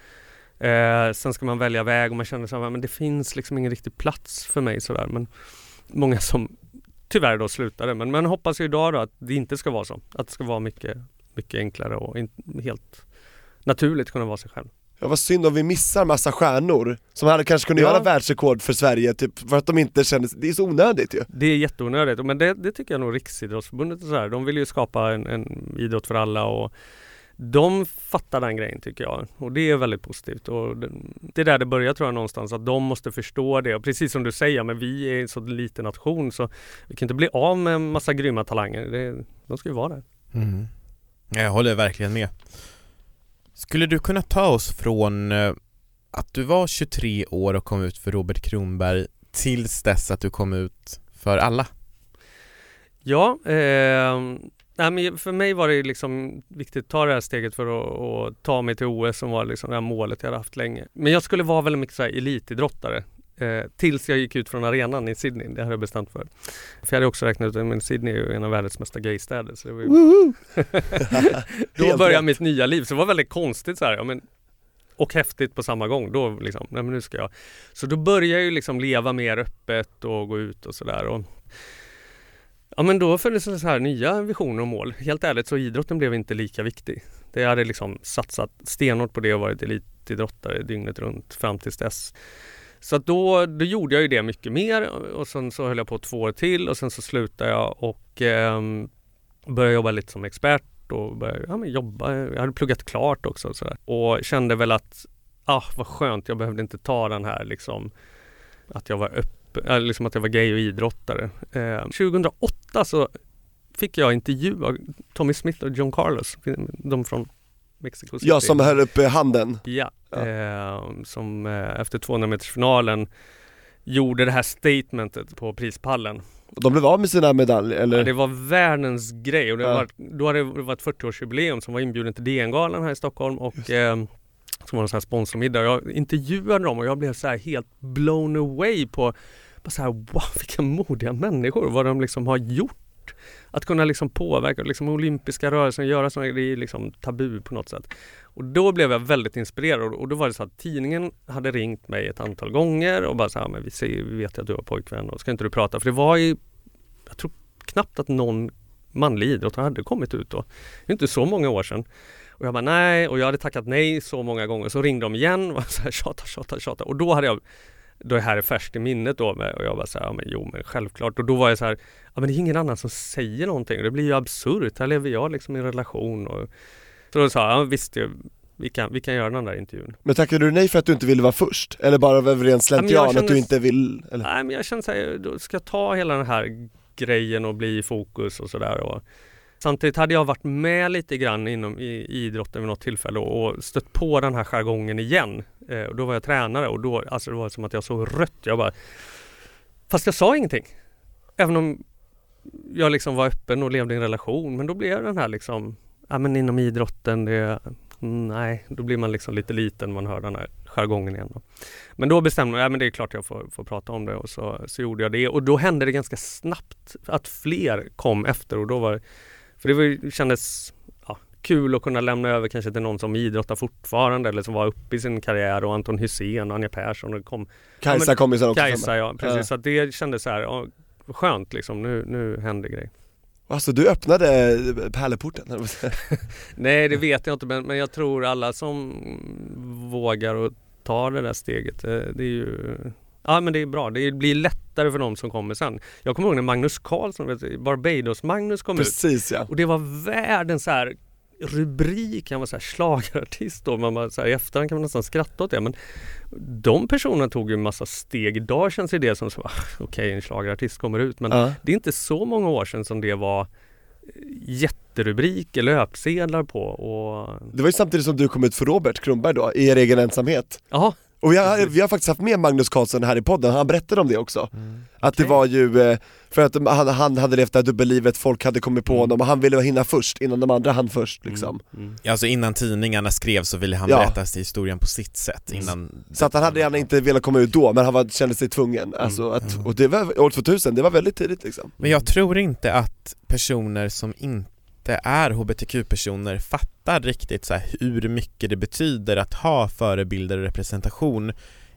Eh, sen ska man välja väg och man känner så här, men det finns liksom ingen riktig plats för mig sådär. Men många som tyvärr då slutade. Men man hoppas ju idag då att det inte ska vara så. Att det ska vara mycket, mycket enklare och in, helt naturligt kunna vara sig själv. ja, vad synd om vi missar massa stjärnor som hade kanske kunnat Ja. göra världsrekord för Sverige, typ för att de inte känner, det är så onödigt ju Det är jätteonödigt. Men det, det tycker jag nog Riksidrottsförbundet och så här. De vill ju skapa en, en idrott för alla och de fattar den grejen tycker jag och det är väldigt positivt och det, är där det börjar tror jag någonstans att de måste förstå det och precis som du säger men vi är en så liten nation så vi kan inte bli av med en massa grymma talanger. Det, de ska ju vara där. Mm. Jag håller verkligen med. Skulle du kunna ta oss från eh, att du var 23 år och kom ut för Robert Kronberg tills dess att du kom ut för alla? Ja, eh, nej, men för mig var det liksom viktigt att ta det här steget för att, att ta mig till OS som var liksom det här målet jag hade haft länge. Men jag skulle vara väldigt mycket så här elitidrottare. Eh, tills jag gick ut från arenan i Sydney, det hade jag bestämt för. För jag hade också räknat ut att Sydney är ju en av världens mesta gaystäder. Så det var ju... <laughs> Då började mitt nya liv, så det var väldigt konstigt så här. Ja, men, och häftigt på samma gång. Då liksom, nej men nu ska jag. Så då började jag ju liksom leva mer öppet och gå ut och sådär. Ja men då föddes det så här nya visioner och mål. Helt ärligt så idrotten blev inte lika viktig. Det hade liksom satsat stenhårt på det och varit elitidrottare dygnet runt fram tills dess. Så att då, då gjorde jag ju det mycket mer och sen så höll jag på två år till och sen så slutade jag och eh, började jobba lite som expert och började ja, men jobba. Jag hade pluggat klart också och, sådär. och kände väl att ah, vad skönt, jag behövde inte ta den här liksom att jag var öppen, liksom att jag var gay och idrottare. Eh, 2008 så fick jag intervjua Tommy Smith och John Carlos, de från Mexico City. Jag som höll upp eh, handen Ja, Ja. Eh, som eh, efter 200 metersfinalen gjorde det här statementet på prispallen. De blev av med sina medaljer, eller? Ja, det var världens grej och det Ja. var, då hade det varit 40-årsjubileum som var inbjuden till DN-galan här i Stockholm och eh, som var en sån här sponsormiddag. Jag intervjuade dem och jag blev så här helt blown away på bara så här, wow vilka modiga människor, vad de liksom har gjort. Att kunna liksom påverka liksom olympiska rörelsen, göra sådana det är liksom tabu på något sätt. Och då blev jag väldigt inspirerad och- och då var det så att tidningen hade ringt mig ett antal gånger och bara så här, men vi, ser, vi vet ju att du har pojkvän och ska inte du prata? För det var ju, jag tror knappt att någon manlig idrottare hade kommit ut då. Det är inte så många år sedan. Och jag bara nej och jag hade tackat nej så många gånger. Så ringde de igen och så här, tjata, tjata, tjata. Och då hade jag då det här är färskt i minnet då med, och jag bara så här, ja men jo men självklart och då var jag så här, ja men det är ingen annan som säger någonting det blir ju absurt, här lever jag liksom i en relation och så då sa jag, ja visst vi kan, vi kan göra den där intervjun. Men tackade du nej för att du inte ville vara först? Eller bara av ren slentrian att du inte vill? Eller? Nej men jag kände såhär, då ska jag ta hela den här grejen och bli i fokus och sådär. Samtidigt hade jag varit med lite grann inom i idrotten vid något tillfälle och och stött på den här jargongen igen. Eh, och då var jag tränare och då, alltså det var som att jag såg rött. Jag bara, fast jag sa ingenting. Även om jag liksom var öppen och levde i en relation. Men då blev den här liksom, ja men inom idrotten, det, nej, då blir man liksom lite liten man hör den här jargongen igen. Då. Men då bestämde jag, ja men det är klart jag får, får prata om det och så, så gjorde jag det. Och då hände det ganska snabbt att fler kom efter och då var för det var, ju- kändes ja, kul att kunna lämna över kanske till någon som idrottar fortfarande eller som var uppe i sin karriär och Anton Hysén och Anja Persson och det kom Kajsa men- kom ju sen också Kajsa ja, precis. Ja. Så det kändes så här, ja, skönt liksom, nu, nu händer grejer. Alltså du öppnade pärleporten, att säga. <laughs> Nej det vet jag inte men, men jag tror alla som vågar och tar det där steget, eh, det är ju Ja men det är bra, det blir lättare för de som kommer sen. Jag kommer ihåg när Magnus Carlsson, Barbados-Magnus kom ut Precis ja. och det var världens så här rubrik, han var så här schlagerartist då, man bara så här, i efterhand kan man nästan skratta åt det men de personerna tog ju en massa steg. Idag känns det som så, <laughs> okej en schlagerartist kommer ut men ja. det är inte så många år sedan som det var jätterubriker, löpsedlar på och Det var ju samtidigt som du kom ut för Robert Kronberg då, i er egen ensamhet. ja, Och vi har, vi har faktiskt haft med Magnus Karlsson här i podden, han berättade om det också. Att det Okej. var ju, eh, för att han, han hade levt det här dubbellivet, folk hade kommit på Mm. honom och han ville hinna först innan de andra hann först liksom. mm. Alltså innan tidningarna skrev så ville han Ja. berätta historien på sitt sätt innan Så att han hade gärna inte velat komma ut då, men han var, kände sig tvungen. Alltså att, och det var år 2000, det var väldigt tidigt liksom. Men jag tror inte att personer som inte är hbtq-personer fattar riktigt så hur mycket det betyder att ha förebilder och representation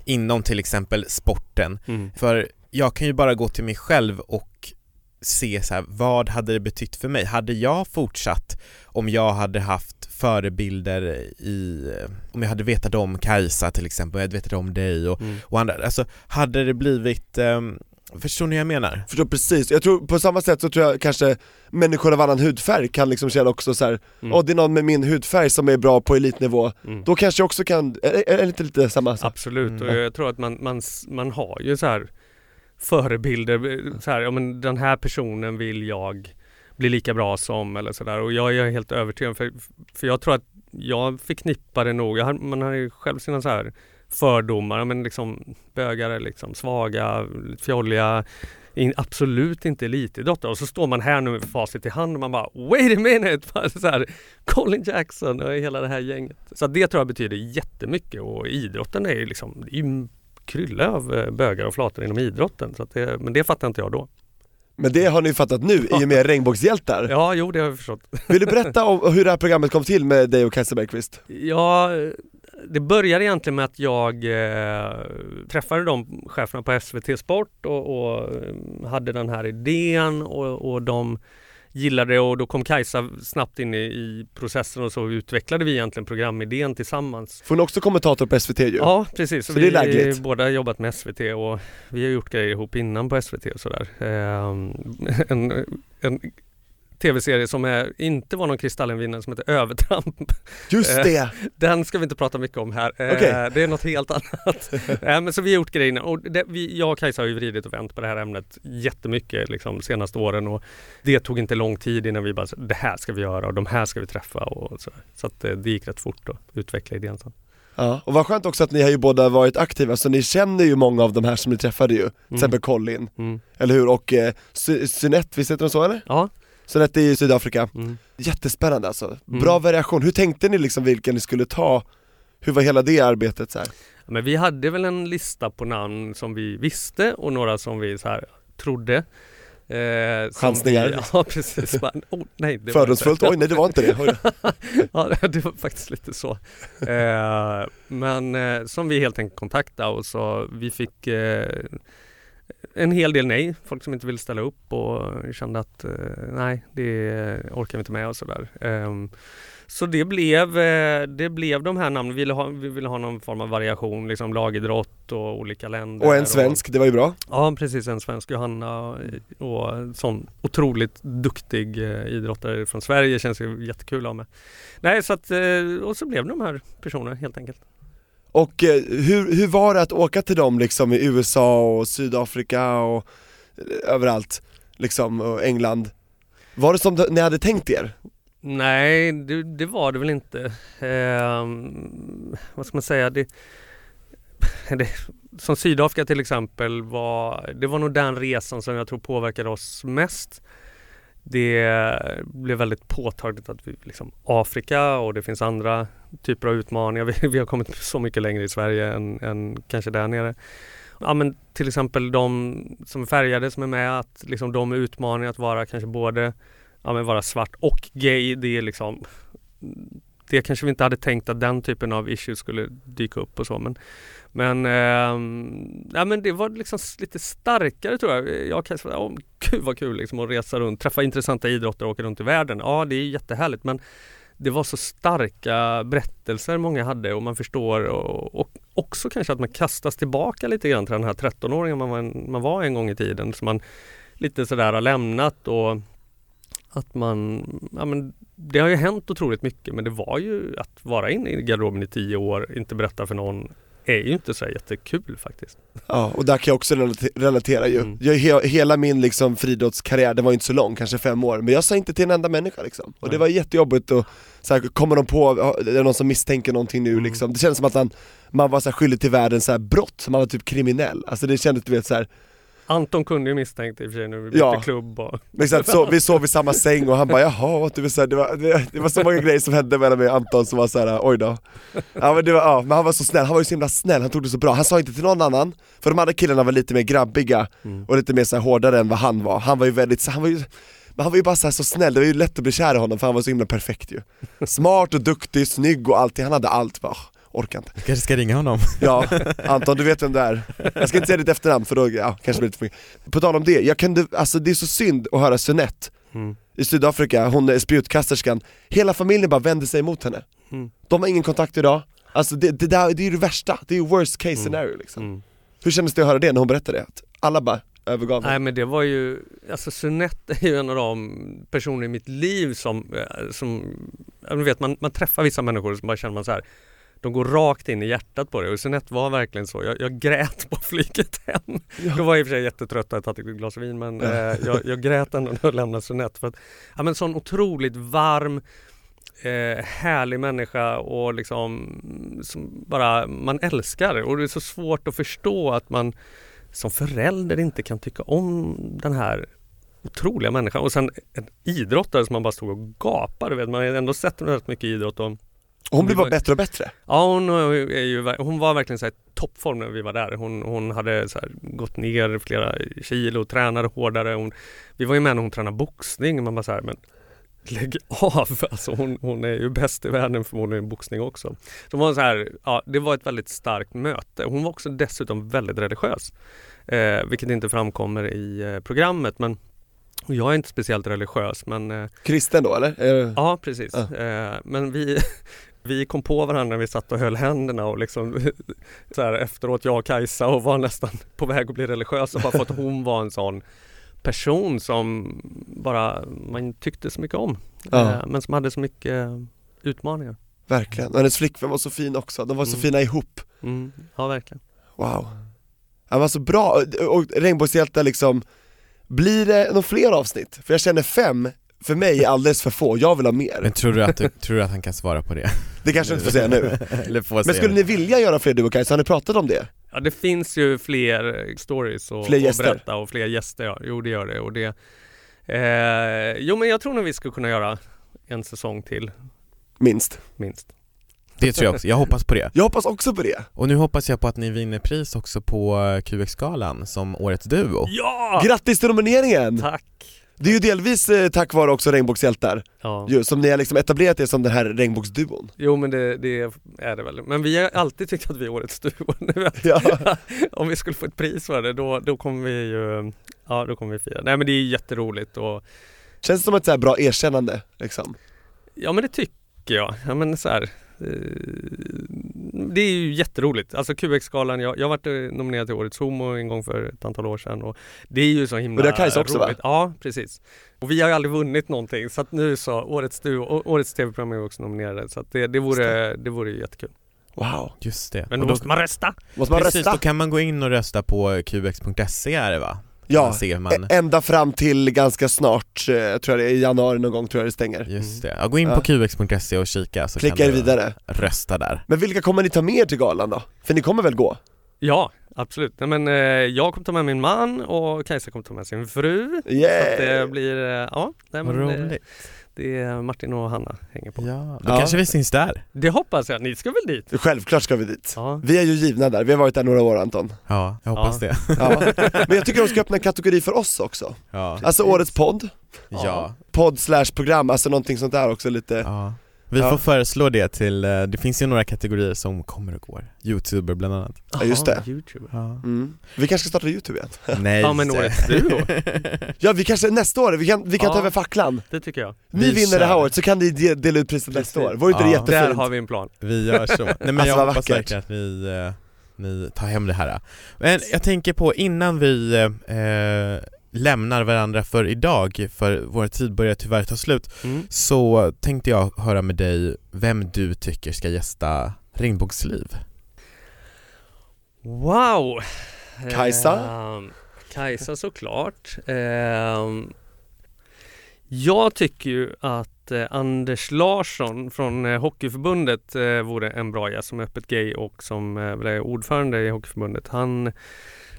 inom till exempel sporten. Mm. För jag kan ju bara gå till mig själv och se så här, vad hade det betytt för mig? Hade jag fortsatt om jag hade haft förebilder i, om jag hade vetat om Kajsa till exempel, om jag hade vetat om dig och, Mm. och andra, alltså hade det blivit, ehm, förstår ni vad jag menar? Förstår precis, jag tror på samma sätt så tror jag kanske människor av annan hudfärg kan liksom känna också så här, Mm. åh det är någon med min hudfärg som är bra på elitnivå, Mm. då kanske jag också kan, är, är det inte lite samma sak? Absolut, Mm. och jag tror att man, man, man har ju så här förebilder, så här, ja men den här personen vill jag bli lika bra som eller sådär och jag är helt övertygad för, för jag tror att jag förknippar det nog, jag har, man har ju själv sina så här fördomar, men liksom bögar är liksom svaga, fjolliga, in, absolut inte elitidrottare och så står man här nu med facit i hand och man bara wait a minute! <laughs> Så här, Colin Jackson och hela det här gänget. Så det tror jag betyder jättemycket och idrotten är ju liksom, det krylla av eh, bögar och flator inom idrotten. Så det, men det fattar inte jag då. Men det har ni fattat nu i och med <laughs> Regnbågshjältar. Ja, jo det har jag förstått. Vill du berätta om <laughs> hur det här programmet kom till med dig och Kajsa Bergqvist? Ja, det började egentligen med att jag eh, träffade de cheferna på SVT Sport och, och eh, hade den här idén och, och de gillade det och då kom Kajsa snabbt in i, i processen och så utvecklade vi egentligen programidén tillsammans. För hon är också kommentator på SVT ju. Ja precis, Så vi har båda jobbat med SVT och vi har gjort grejer ihop innan på SVT och sådär. Ehm, <laughs> en, en tv-serie som är, inte var någon Kristallenvinnare som heter Övertramp. Just Eh, det! Den ska vi inte prata mycket om här. Eh, Okej. Det är något helt annat. <laughs> Eh, men så vi har gjort grejerna och det, vi, jag och Kajsa har ju vridit och vänt på det här ämnet jättemycket liksom, de senaste åren och det tog inte lång tid innan vi bara det här ska vi göra och de här ska vi träffa och så. Så att det gick rätt fort att utveckla idén sen. Ja, och vad skönt också att ni har ju båda varit aktiva, så ni känner ju många av de här som ni träffade ju, till exempel Colin, Mm. eller hur? Och eh, Sy- Synette, visst heter de så eller? Ja. Synette är i Sydafrika. Mm. Jättespännande alltså. Mm. Bra variation. Hur tänkte ni liksom vilken ni skulle ta? Hur var hela det arbetet så här? Men vi hade väl en lista på namn som vi visste och några som vi så här trodde. Eh, Chansningar. Vi, <laughs> ja precis. Bara, oh, nej, det var Fördomsfullt? inte- Oj nej det var inte det. <laughs> Ja det var faktiskt lite så. Eh, men eh, som vi helt enkelt kontaktade och så vi fick eh, en hel del nej, folk som inte ville ställa upp och kände att eh, nej det orkar vi inte med och sådär. Eh, Så det blev, eh, det blev de här namnen, vi ville ha, vi ville ha någon form av variation, liksom lagidrott och olika länder. Och en svensk, det var ju bra. Ja precis, en svensk Johanna och en sån otroligt duktig eh, idrottare från Sverige känns ju jättekul att ha med. Nej så att, och så blev de här personerna helt enkelt. Och eh, hur, hur var det att åka till dem liksom i USA och Sydafrika och eh, överallt, liksom, och England? Var det som ni hade tänkt er? Nej, det, det var det väl inte. Eh, vad ska man säga? Det, <laughs> det, som Sydafrika till exempel var, det var nog den resan som jag tror påverkade oss mest. Det blev väldigt påtagligt att vi liksom Afrika och det finns andra typer av utmaningar. <laughs> Vi, vi har kommit så mycket längre i Sverige än, än kanske där nere. Ja men till exempel de som är färgade som är med, att liksom de är utmaningar att vara kanske både ja, men vara svart och gay. Det är liksom det kanske vi inte hade tänkt att den typen av issues skulle dyka upp och så men Men, eh, ja, men det var liksom lite starkare tror jag. Jag kan säga, oh, gud vad kul liksom att resa runt, träffa intressanta idrottare och åka runt i världen. Ja det är jättehärligt men det var så starka berättelser många hade och man förstår och, och också kanske att man kastas tillbaka lite grann till den här 13-åringen man, var en, man var en gång i tiden som man lite sådär har lämnat och att man, ja men det har ju hänt otroligt mycket men det var ju att vara inne i garderoben i tio år, inte berätta för någon är ju inte så jättekul faktiskt. Ja, och där kan jag också relate- relatera ju. Mm. Jag, he, hela min liksom friidrottskarriär, den var ju inte så lång, kanske fem år, men jag sa inte till en enda människa liksom. Och det Nej. var jättejobbigt och så här, kommer de på, ja, det är någon som misstänker någonting nu Mm. liksom. Det kändes som att man, man var så här skyldig till världen så här brott, man var typ kriminell. Alltså det kändes du vet så här, Anton kunde ju misstänkt i och för sig nu, vi bytte Ja. klubb och Exakt, så, vi sov i samma säng och han bara jaha, du vet, så här, det, var, det, det var så många grejer som hände mellan mig och Anton som var såhär, oj då. Ja, men det var, ja, men han var så snäll, han var ju så himla snäll, han tog det så bra, han sa inte till någon annan För de andra killarna var lite mer grabbiga Mm. och lite mer så här, hårdare än vad han var, han var ju väldigt, så- han var ju men han var ju bara så, här, så snäll, det var ju lätt att bli kär i honom för han var så himla perfekt ju. <laughs> Smart och duktig, snygg och allting, han hade allt, bara, orkar inte Du kanske ska ringa honom? Ja, <laughs> Anton du vet vem det är. Jag ska inte säga ditt efternamn för då, ja, kanske blir lite för mycket. På tal om det, jag kunde, alltså det är så synd att höra Sunette mm. i Sydafrika, hon är spjutkasterskan, hela familjen bara vände sig emot henne. Mm. De har ingen kontakt idag, alltså det, det, där, det är ju det värsta, det är ju worst case Mm. scenario liksom. Mm. Hur kändes det att höra det när hon berättade det? Att alla bara övergav henne? Nej men det var ju, alltså Sunette är ju en av de personer i mitt liv som, eh, som ja, du vet man, man träffar vissa människor som bara känner man så här de går rakt in i hjärtat på det och Sunette var verkligen så. Jag, jag grät på flyget hem. Jag var i och för sig jättetrött och hade tagit ett glas vin men eh, jag, jag grät ändå när jag lämnade Sunette. För att, ja, men sån otroligt varm, eh, härlig människa och liksom som bara man älskar. Och det är så svårt att förstå att man som förälder inte kan tycka om den här otroliga människan. Och sen en idrottare som man bara stod och gapade. Vet. Man har ändå sett rätt mycket idrott och Och hon blev var- bara bättre och bättre. Ja hon, är ju, hon var verkligen så här toppform när vi var där. Hon, hon hade så gått ner flera kilo, tränade hårdare. Hon, vi var ju med när hon tränade boxning. Man bara så här, men lägg av! <laughs> Alltså hon, hon är ju bäst i världen förmodligen i boxning också. Så var så här, ja, det var ett väldigt starkt möte. Hon var också dessutom väldigt religiös. Eh, vilket inte framkommer i eh, programmet. Men jag är inte speciellt religiös men eh, Kristen då eller? Ja precis. Ja. Eh, men vi, <laughs> vi kom på varandra när vi satt och höll händerna och liksom <laughs> så här, efteråt jag och Kajsa och var nästan <laughs> på väg att bli religiösa bara för att hon var en sån person som bara man tyckte så mycket om. Ja. Eh, men som hade så mycket utmaningar. Verkligen, och hennes flickvän var så fin också, de var så Mm. fina ihop. Mm, ja verkligen. Wow. Han var så bra, och- och Regnbågshjältar liksom, blir det några fler avsnitt? För jag känner fem, för mig är alldeles för få, jag vill ha mer. Men tror du att, du, tror du att han kan svara på det? Det kanske jag inte får säga nu. <laughs> Eller får Men skulle det? ni vilja göra fler du och Kajsa, har ni pratat om det? Ja det finns ju fler stories och, Fler och berätta och fler gäster. Ja. Jo det gör det. Och det eh, jo men jag tror nog vi skulle kunna göra en säsong till Minst. minst. Det tror jag också, jag hoppas på det. Jag hoppas också på det. Och nu hoppas jag på att ni vinner pris också på eh, QX-galan som Årets Duo. Ja! Grattis till nomineringen! Tack! Det är ju delvis eh, tack vare också Regnbågshjältar, Ja. ju, som ni har liksom etablerat er som den här regnbågsduon. Jo men det, det är det väl. Men vi har alltid tyckt att vi är årets duo. <laughs> Ja. <laughs> Om vi skulle få ett pris för det då, då kommer vi ju, ja då kommer vi fira. Nej men det är jätteroligt och Känns det som ett så här bra erkännande liksom? ja men det tycker jag. Ja, men så här, det är ju jätteroligt. Alltså QX-galan, jag, jag har varit eh, nominerad till Årets Homo en gång för ett antal år sedan och det är ju så himla Och det har Kajsa också, va? roligt. Ja, precis. Och vi har ju aldrig vunnit någonting så att nu så, Årets, du, årets TV-program är också nominerade så att det, det, vore, det vore ju jättekul. Wow. Just det. Men Och då måste man rösta! Måste man Precis, rösta? då kan man gå in och rösta på qx.se är det va? Ja, hur man, ä- ända fram till ganska snart, eh, tror jag det är, i januari någon gång tror jag det stänger. just det. Ja, gå in Ja. på qx.se och kika så Klicka kan du vidare. rösta där. Men vilka kommer ni ta med er till galan då? För ni kommer väl gå? Ja, absolut. Nej, men, eh, jag kommer ta med min man och Kajsa kommer ta med sin fru. Så att det Yeah! blir, eh, ja, nej, Vad men, eh, roligt. det är Martin och Hanna hänger på. Ja, då Ja. kanske vi syns där. Det hoppas jag, ni ska väl dit? Självklart ska vi dit. Ja. Vi är ju givna där, vi har varit där några år Anton. Ja, jag hoppas Ja. det. Ja. Men jag tycker de ska öppna en kategori för oss också. Ja. Alltså årets podd, Ja. podd slash program, alltså någonting sånt där också lite. ja. Vi Ja. får föreslå det till, eh, det finns ju några kategorier som kommer och går. Youtuber bland annat. Ja, just det. YouTube. Ja. Mm. Vi kanske ska starta Youtube igen. <laughs> Nej. Ja men årets duo, Ja vi kanske nästa år, vi kan, vi kan ta Ja. över facklan. det tycker jag. Ni Vi vinner det här kör. året så kan ni de- dela ut priset nästa år, vore inte det Ja. jättefint? Där har vi en plan. Vi gör så. Nej men <laughs> Alltså, jag hoppas vackert. verkligen att ni, eh, ni tar hem det här. Men jag tänker på innan vi eh, lämnar varandra för idag, för vår tid börjar tyvärr ta slut, Mm. så tänkte jag höra med dig vem du tycker ska gästa Regnbågsliv. Wow! Kajsa? Ehm, Kajsa såklart. Ehm, jag tycker ju att eh, Anders Larsson från eh, Hockeyförbundet eh, vore en bra gäst som är öppet gay och som eh, är ordförande i Hockeyförbundet. Han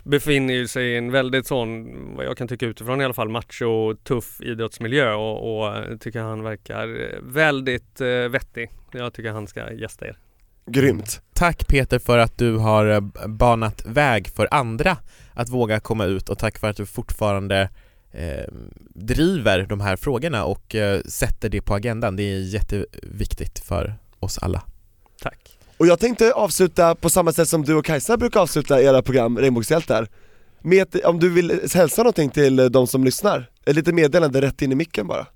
befinner ju sig i en väldigt sån, vad jag kan tycka utifrån i alla fall, macho, tuff idrottsmiljö och, och eh, tycker han verkar eh, väldigt eh, vettig. Jag tycker han ska gästa er. Grymt. Tack Peter för att du har eh, banat väg för andra att våga komma ut och tack för att du fortfarande eh, driver de här frågorna och eh, sätter det på agendan. Det är jätteviktigt för oss alla. Tack! Och jag tänkte avsluta på samma sätt som du och Kajsa brukar avsluta era program Regnbågshjältar med ett, om du vill hälsa någonting till de som lyssnar, ett litet meddelande rätt in i micken bara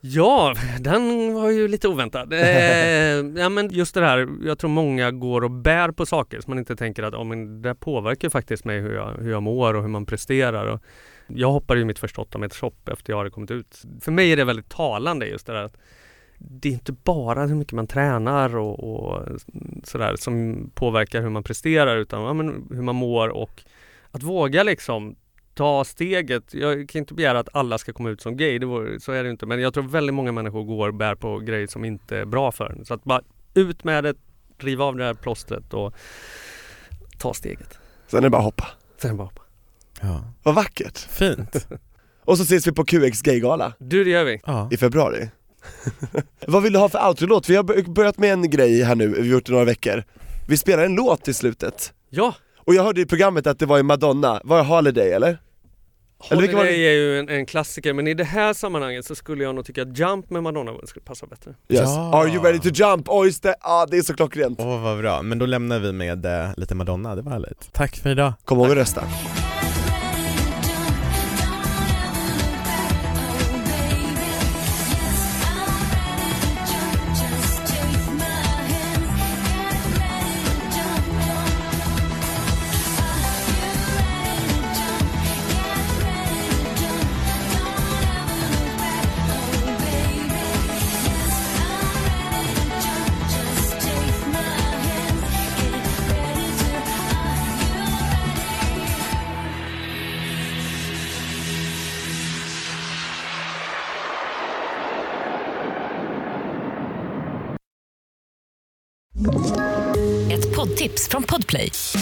Ja, den var ju lite oväntad. Eh, <laughs> ja, men just det här, jag tror många går och bär på saker som man inte tänker att oh, men det påverkar faktiskt mig hur jag, hur jag mår och hur man presterar. Och jag hoppade ju mitt första 8 meters hopp efter jag hade kommit ut. För mig är det väldigt talande just det där att det är inte bara hur mycket man tränar och, och sådär som påverkar hur man presterar utan ja, men hur man mår och att våga liksom ta steget. Jag kan inte begära att alla ska komma ut som gay, det vore, så är det inte. Men jag tror väldigt många människor går och bär på grejer som inte är bra för en. Så att bara ut med det, riva av det här plåstret och ta steget. Sen är det bara hoppa. Sen bara hoppa. Ja. Vad vackert! Fint. <laughs> Och så ses vi på QX Gaygala Du, det gör vi. Ja. i februari <laughs> Vad vill du ha för outro-låt? Vi har bör- börjat med en grej här nu, vi har gjort det några veckor Vi spelar en låt i slutet Ja! Och jag hörde i programmet att det var i Madonna, var det Holiday eller? Eller Holiday det? är ju en, en klassiker men i det här sammanhanget så skulle jag nog tycka att Jump med Madonna skulle passa bättre. Yes. Ja. Are you ready to jump? Oj just det, ah, det är så klockrent Åh vad bra, men då lämnar vi med eh, lite Madonna, det var härligt. Tack för idag. Kom ihåg att rösta